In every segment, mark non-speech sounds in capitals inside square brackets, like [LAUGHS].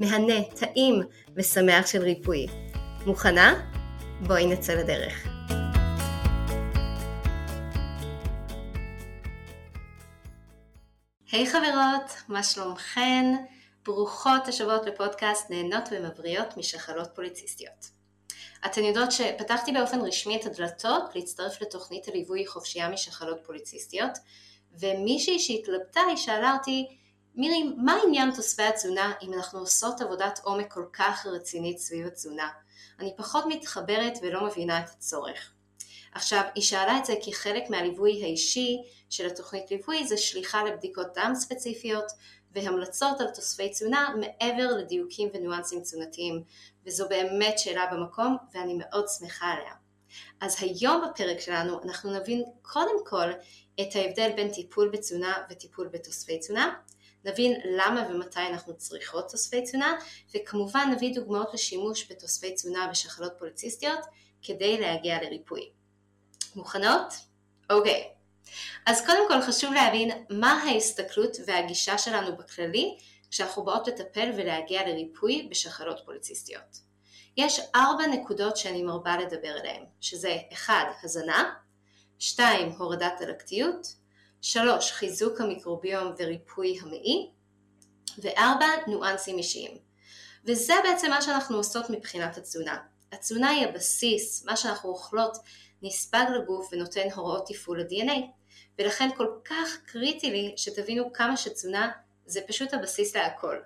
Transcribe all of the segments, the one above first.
מהנה, טעים ושמח של ריפוי. מוכנה? בואי נצא לדרך. היי hey חברות, מה שלומכן? ברוכות השבועות לפודקאסט נהנות ומבריאות משחלות פוליציסטיות. אתן יודעות שפתחתי באופן רשמי את הדלתות להצטרף לתוכנית הליווי חופשייה משחלות פוליציסטיות, ומישהי שהתלבטה היא שאלה אותי מירי, מה עניין תוספי התזונה אם אנחנו עושות עבודת עומק כל כך רצינית סביב התזונה? אני פחות מתחברת ולא מבינה את הצורך. עכשיו, היא שאלה את זה כי חלק מהליווי האישי של התוכנית ליווי זה שליחה לבדיקות דם ספציפיות והמלצות על תוספי תזונה מעבר לדיוקים וניואנסים תזונתיים, וזו באמת שאלה במקום ואני מאוד שמחה עליה. אז היום בפרק שלנו אנחנו נבין קודם כל את ההבדל בין טיפול בתזונה וטיפול בתוספי תזונה, נבין למה ומתי אנחנו צריכות תוספי תזונה, וכמובן נביא דוגמאות לשימוש בתוספי תזונה בשחלות פוליציסטיות כדי להגיע לריפוי. מוכנות? אוקיי. אז קודם כל חשוב להבין מה ההסתכלות והגישה שלנו בכללי כשאנחנו באות לטפל ולהגיע לריפוי בשחלות פוליציסטיות. יש ארבע נקודות שאני מרבה לדבר עליהן, שזה 1. הזנה, 2. הורדת הלקטיות, שלוש, חיזוק המיקרוביום וריפוי המעי, וארבע, ניואנסים אישיים. וזה בעצם מה שאנחנו עושות מבחינת התזונה. התזונה היא הבסיס, מה שאנחנו אוכלות נספג לגוף ונותן הוראות תפעול ל-DNA, ולכן כל כך קריטי לי שתבינו כמה שתזונה זה פשוט הבסיס להכל.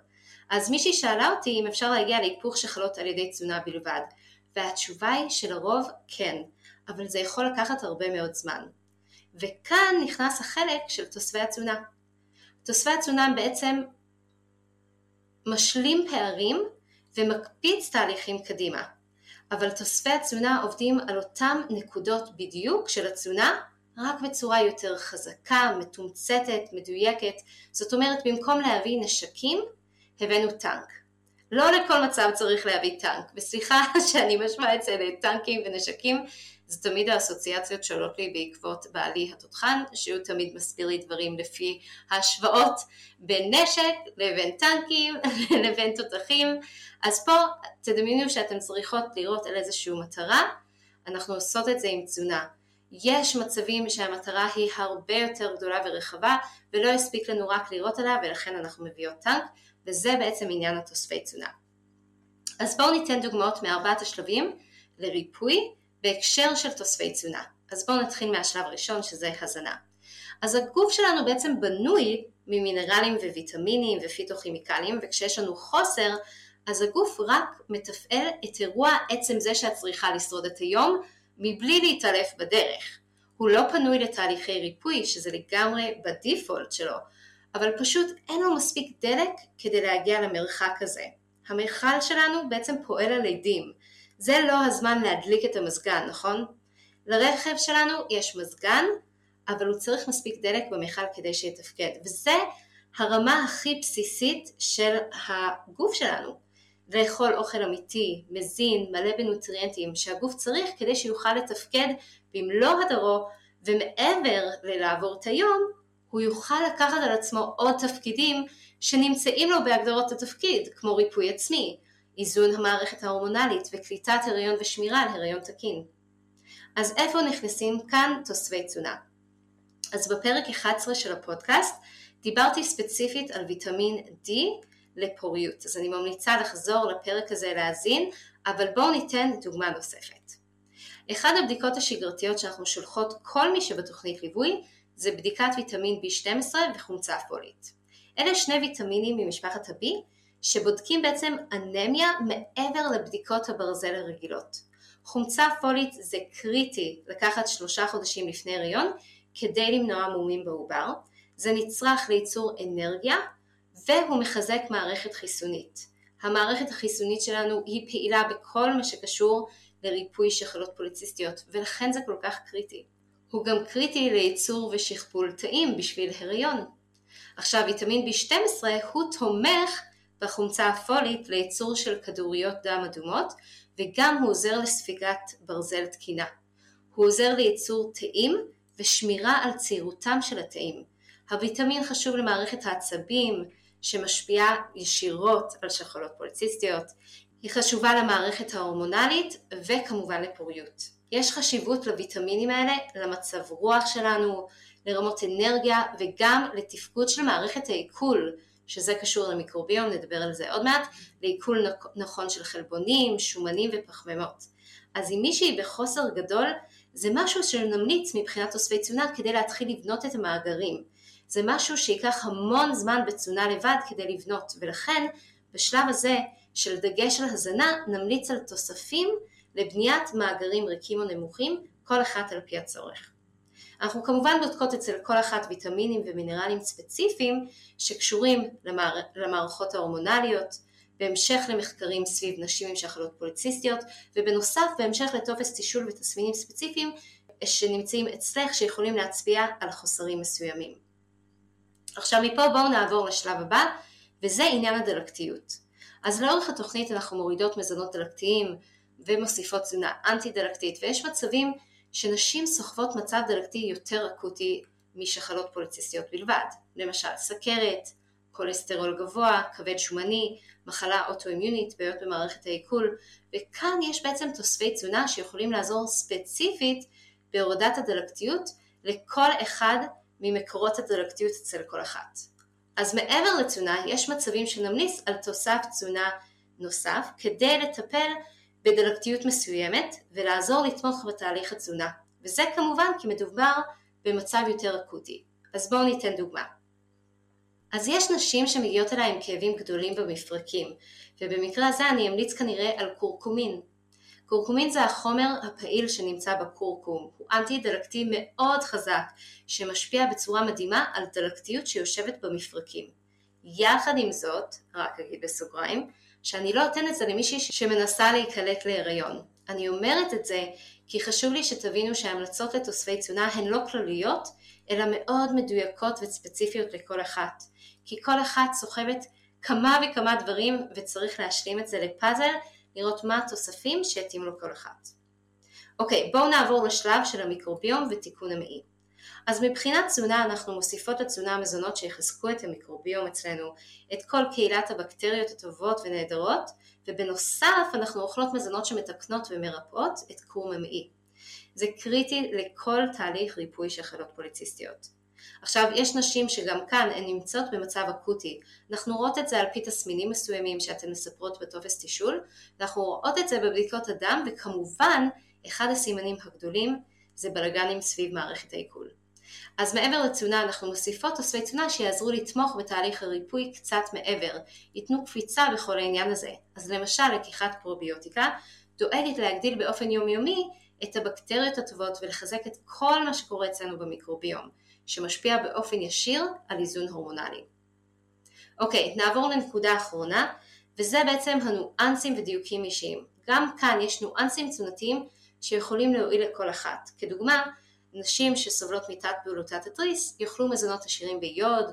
אז מישהי שאלה אותי אם אפשר להגיע להיפוך שחלות על ידי תזונה בלבד, והתשובה היא שלרוב כן, אבל זה יכול לקחת הרבה מאוד זמן. וכאן נכנס החלק של תוספי התזונה. תוספי התזונה בעצם משלים פערים ומקפיץ תהליכים קדימה. אבל תוספי התזונה עובדים על אותם נקודות בדיוק של התזונה, רק בצורה יותר חזקה, מתומצתת, מדויקת. זאת אומרת, במקום להביא נשקים, הבאנו טנק. לא לכל מצב צריך להביא טנק, וסליחה [LAUGHS] שאני משמע את זה לטנקים ונשקים, זה תמיד האסוציאציות שעולות לי בעקבות בעלי התותחן, שהוא תמיד מסביר לי דברים לפי ההשוואות בין נשק לבין טנקים [LAUGHS] לבין תותחים, אז פה תדמיינו שאתן צריכות לראות על איזושהי מטרה, אנחנו עושות את זה עם תזונה. יש מצבים שהמטרה היא הרבה יותר גדולה ורחבה ולא הספיק לנו רק לראות עליה ולכן אנחנו מביאות טנק וזה בעצם עניין התוספי תזונה. אז בואו ניתן דוגמאות מארבעת השלבים לריפוי בהקשר של תוספי תזונה. אז בואו נתחיל מהשלב הראשון שזה הזנה. אז הגוף שלנו בעצם בנוי ממינרלים וויטמינים ופיתוכימיקלים וכשיש לנו חוסר אז הגוף רק מתפעל את אירוע עצם זה שאת צריכה לשרוד את היום מבלי להתעלף בדרך. הוא לא פנוי לתהליכי ריפוי שזה לגמרי בדיפולט שלו, אבל פשוט אין לו מספיק דלק כדי להגיע למרחק הזה. המכל שלנו בעצם פועל על עדים, זה לא הזמן להדליק את המזגן, נכון? לרכב שלנו יש מזגן, אבל הוא צריך מספיק דלק במכל כדי שיתפקד, וזה הרמה הכי בסיסית של הגוף שלנו. לאכול אוכל אמיתי, מזין, מלא בנוטריאנטים שהגוף צריך כדי שיוכל לתפקד במלוא הדרו ומעבר ללעבור את היום, הוא יוכל לקחת על עצמו עוד תפקידים שנמצאים לו בהגדרות התפקיד, כמו ריפוי עצמי, איזון המערכת ההורמונלית וקליטת הריון ושמירה על הריון תקין. אז איפה נכנסים כאן תוספי תזונה? אז בפרק 11 של הפודקאסט דיברתי ספציפית על ויטמין D לפוריות. אז אני ממליצה לחזור לפרק הזה להאזין, אבל בואו ניתן דוגמה נוספת. אחד הבדיקות השגרתיות שאנחנו שולחות כל מי שבתוכנית ליווי זה בדיקת ויטמין B12 וחומצה פולית. אלה שני ויטמינים ממשפחת ה-B שבודקים בעצם אנמיה מעבר לבדיקות הברזל הרגילות. חומצה פולית זה קריטי לקחת שלושה חודשים לפני הריון כדי למנוע מומים בעובר, זה נצרך לייצור אנרגיה והוא מחזק מערכת חיסונית. המערכת החיסונית שלנו היא פעילה בכל מה שקשור לריפוי שחלות פוליציסטיות ולכן זה כל כך קריטי. הוא גם קריטי לייצור ושכפול תאים בשביל הריון. עכשיו ויטמין B12 הוא תומך בחומצה הפולית לייצור של כדוריות דם אדומות וגם הוא עוזר לספיגת ברזל תקינה. הוא עוזר לייצור תאים ושמירה על צעירותם של התאים. הוויטמין חשוב למערכת העצבים שמשפיעה ישירות על שחלות פוליציסטיות. היא חשובה למערכת ההורמונלית וכמובן לפוריות. יש חשיבות לוויטמינים האלה למצב רוח שלנו, לרמות אנרגיה וגם לתפקוד של מערכת העיכול שזה קשור למיקרוביום, נדבר על זה עוד מעט, לעיכול נכון של חלבונים, שומנים ופחמימות. אז אם מישהי בחוסר גדול, זה משהו שנמליץ מבחינת תוספי תזונה כדי להתחיל לבנות את המאגרים. זה משהו שייקח המון זמן בתזונה לבד כדי לבנות, ולכן בשלב הזה של דגש על הזנה נמליץ על תוספים לבניית מאגרים ריקים או נמוכים, כל אחת על פי הצורך. אנחנו כמובן בודקות אצל כל אחת ויטמינים ומינרלים ספציפיים שקשורים למער... למערכות ההורמונליות, בהמשך למחקרים סביב נשים עם שחלות פוליציסטיות, ובנוסף בהמשך לטופס תישול ותסמינים ספציפיים שנמצאים אצלך שיכולים להצביע על חוסרים מסוימים. עכשיו מפה בואו נעבור לשלב הבא, וזה עניין הדלקתיות. אז לאורך התוכנית אנחנו מורידות מזונות דלקתיים ומוסיפות תזונה אנטי דלקתית, ויש מצבים שנשים סוחבות מצב דלקתי יותר אקוטי משחלות פוליציסטיות בלבד, למשל סכרת, כולסטרול גבוה, כבד שומני, מחלה אוטואימיונית, בעיות במערכת העיכול, וכאן יש בעצם תוספי תזונה שיכולים לעזור ספציפית בהורדת הדלקתיות לכל אחד ממקורות הדלקתיות אצל כל אחת. אז מעבר לתזונה יש מצבים שנמליץ על תוסף תזונה נוסף כדי לטפל בדלקתיות מסוימת ולעזור לתמוך בתהליך התזונה, וזה כמובן כי מדובר במצב יותר אקוטי. אז בואו ניתן דוגמה. אז יש נשים שמגיעות אליי עם כאבים גדולים במפרקים, ובמקרה הזה אני אמליץ כנראה על קורקומין. קורקומין זה החומר הפעיל שנמצא בקורקום, הוא אנטי דלקתי מאוד חזק, שמשפיע בצורה מדהימה על דלקתיות שיושבת במפרקים. יחד עם זאת, רק אגיד בסוגריים, שאני לא אתן את זה למישהי שמנסה להיקלט להיריון. אני אומרת את זה כי חשוב לי שתבינו שההמלצות לתוספי תזונה הן לא כלליות, אלא מאוד מדויקות וספציפיות לכל אחת. כי כל אחת סוחבת כמה וכמה דברים וצריך להשלים את זה לפאזל, לראות מה התוספים שיתאים לו כל אחת. אוקיי, בואו נעבור לשלב של המיקרוביום ותיקון המעי. אז מבחינת תזונה אנחנו מוסיפות לתזונה המזונות שיחזקו את המיקרוביום אצלנו, את כל קהילת הבקטריות הטובות ונהדרות, ובנוסף אנחנו אוכלות מזונות שמתקנות ומרפאות את קרום המעי. זה קריטי לכל תהליך ריפוי של חלות פוליציסטיות. עכשיו יש נשים שגם כאן הן נמצאות במצב אקוטי, אנחנו רואות את זה על פי תסמינים מסוימים שאתן מספרות בטופס תישול, ואנחנו רואות את זה בבדיקות הדם וכמובן אחד הסימנים הגדולים זה בלאגנים סביב מערכת העיכול. אז מעבר לתזונה אנחנו מוסיפות תוספי תזונה שיעזרו לתמוך בתהליך הריפוי קצת מעבר, ייתנו קפיצה בכל העניין הזה. אז למשל לקיחת פרוביוטיקה דואגת להגדיל באופן יומיומי את הבקטריות הטובות ולחזק את כל מה שקורה אצלנו במיקרוביום, שמשפיע באופן ישיר על איזון הורמונלי. אוקיי, נעבור לנקודה האחרונה, וזה בעצם הניואנסים ודיוקים אישיים. גם כאן יש ניואנסים תזונתיים שיכולים להועיל לכל אחת. כדוגמה, נשים שסובלות מתת פעולותת התריס יאכלו מזונות עשירים ביוד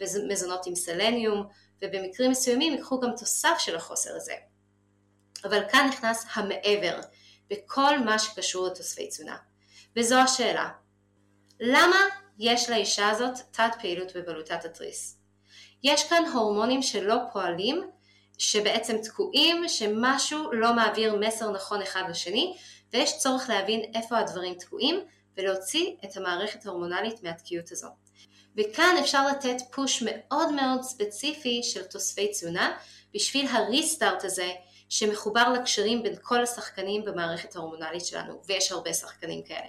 ומזונות עם סלניום ובמקרים מסוימים ייקחו גם תוסף של החוסר הזה. אבל כאן נכנס המעבר בכל מה שקשור לתוספי תזונה. וזו השאלה, למה יש לאישה הזאת תת פעילות בבלוטת התריס? יש כאן הורמונים שלא פועלים, שבעצם תקועים, שמשהו לא מעביר מסר נכון אחד לשני, ויש צורך להבין איפה הדברים תקועים ולהוציא את המערכת ההורמונלית מהתקיעות הזו. וכאן אפשר לתת פוש מאוד מאוד ספציפי של תוספי תזונה בשביל הריסטארט הזה שמחובר לקשרים בין כל השחקנים במערכת ההורמונלית שלנו, ויש הרבה שחקנים כאלה.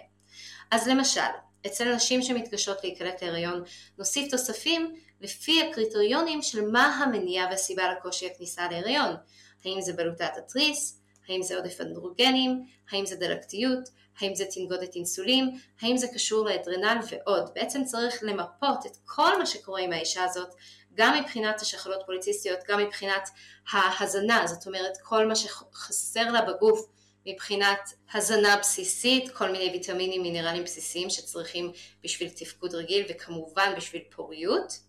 אז למשל, אצל נשים שמתקשות להיקלט להיריון, נוסיף תוספים לפי הקריטריונים של מה המניע והסיבה לקושי הכניסה להיריון. האם זה בלוטת התריס, האם זה עודף אנדרוגנים, האם זה דלקתיות, האם זה תנגודת אינסולין, האם זה קשור לאדרנל ועוד. בעצם צריך למפות את כל מה שקורה עם האישה הזאת, גם מבחינת השחלות פוליציסטיות, גם מבחינת ההזנה, זאת אומרת כל מה שחסר לה בגוף מבחינת הזנה בסיסית, כל מיני ויטמינים מינרלים בסיסיים שצריכים בשביל תפקוד רגיל וכמובן בשביל פוריות.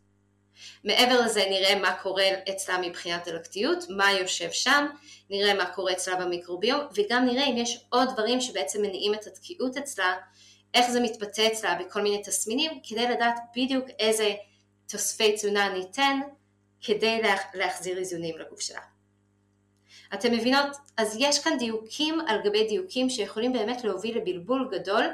מעבר לזה נראה מה קורה אצלה מבחינת דלקתיות, מה יושב שם, נראה מה קורה אצלה במיקרוביום וגם נראה אם יש עוד דברים שבעצם מניעים את התקיעות אצלה, איך זה מתבטא אצלה בכל מיני תסמינים כדי לדעת בדיוק איזה תוספי תזונה ניתן כדי להחזיר איזונים לגוף שלה. אתם מבינות? אז יש כאן דיוקים על גבי דיוקים שיכולים באמת להוביל לבלבול גדול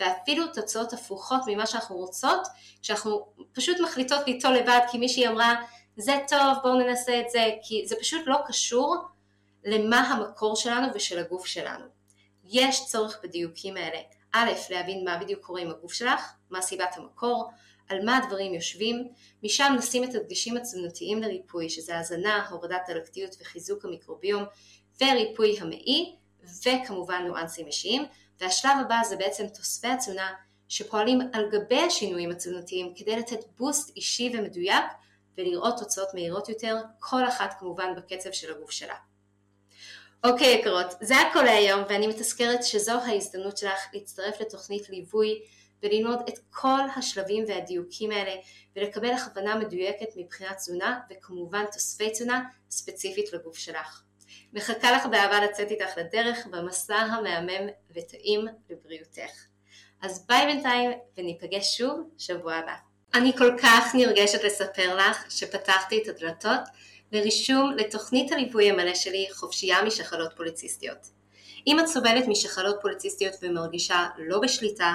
ואפילו תוצאות הפוכות ממה שאנחנו רוצות, כשאנחנו פשוט מחליטות ליטול לבד כי מישהי אמרה זה טוב בואו ננסה את זה, כי זה פשוט לא קשור למה המקור שלנו ושל הגוף שלנו. יש צורך בדיוקים האלה. א', להבין מה בדיוק קורה עם הגוף שלך, מה סיבת המקור, על מה הדברים יושבים, משם נשים את הדגשים התזונתיים לריפוי, שזה הזנה, הורדת דלקתיות וחיזוק המיקרוביום, וריפוי המעי, וכמובן ניואנסים אישיים, והשלב הבא זה בעצם תוספי התזונה שפועלים על גבי השינויים התזונתיים כדי לתת בוסט אישי ומדויק ולראות תוצאות מהירות יותר, כל אחת כמובן בקצב של הגוף שלה. אוקיי יקרות, זה הכל להיום ואני מתזכרת שזו ההזדמנות שלך להצטרף לתוכנית ליווי וללמוד את כל השלבים והדיוקים האלה ולקבל הכוונה מדויקת מבחינת תזונה וכמובן תוספי תזונה ספציפית לגוף שלך. מחכה לך באהבה לצאת איתך לדרך במסע המהמם וטעים לבריאותך. אז ביי בינתיים וניפגש שוב שבוע הבא. אני כל כך נרגשת לספר לך שפתחתי את הדלתות לרישום לתוכנית הליווי המלא שלי חופשייה משחלות פוליציסטיות. אם את סובלת משחלות פוליציסטיות ומרגישה לא בשליטה,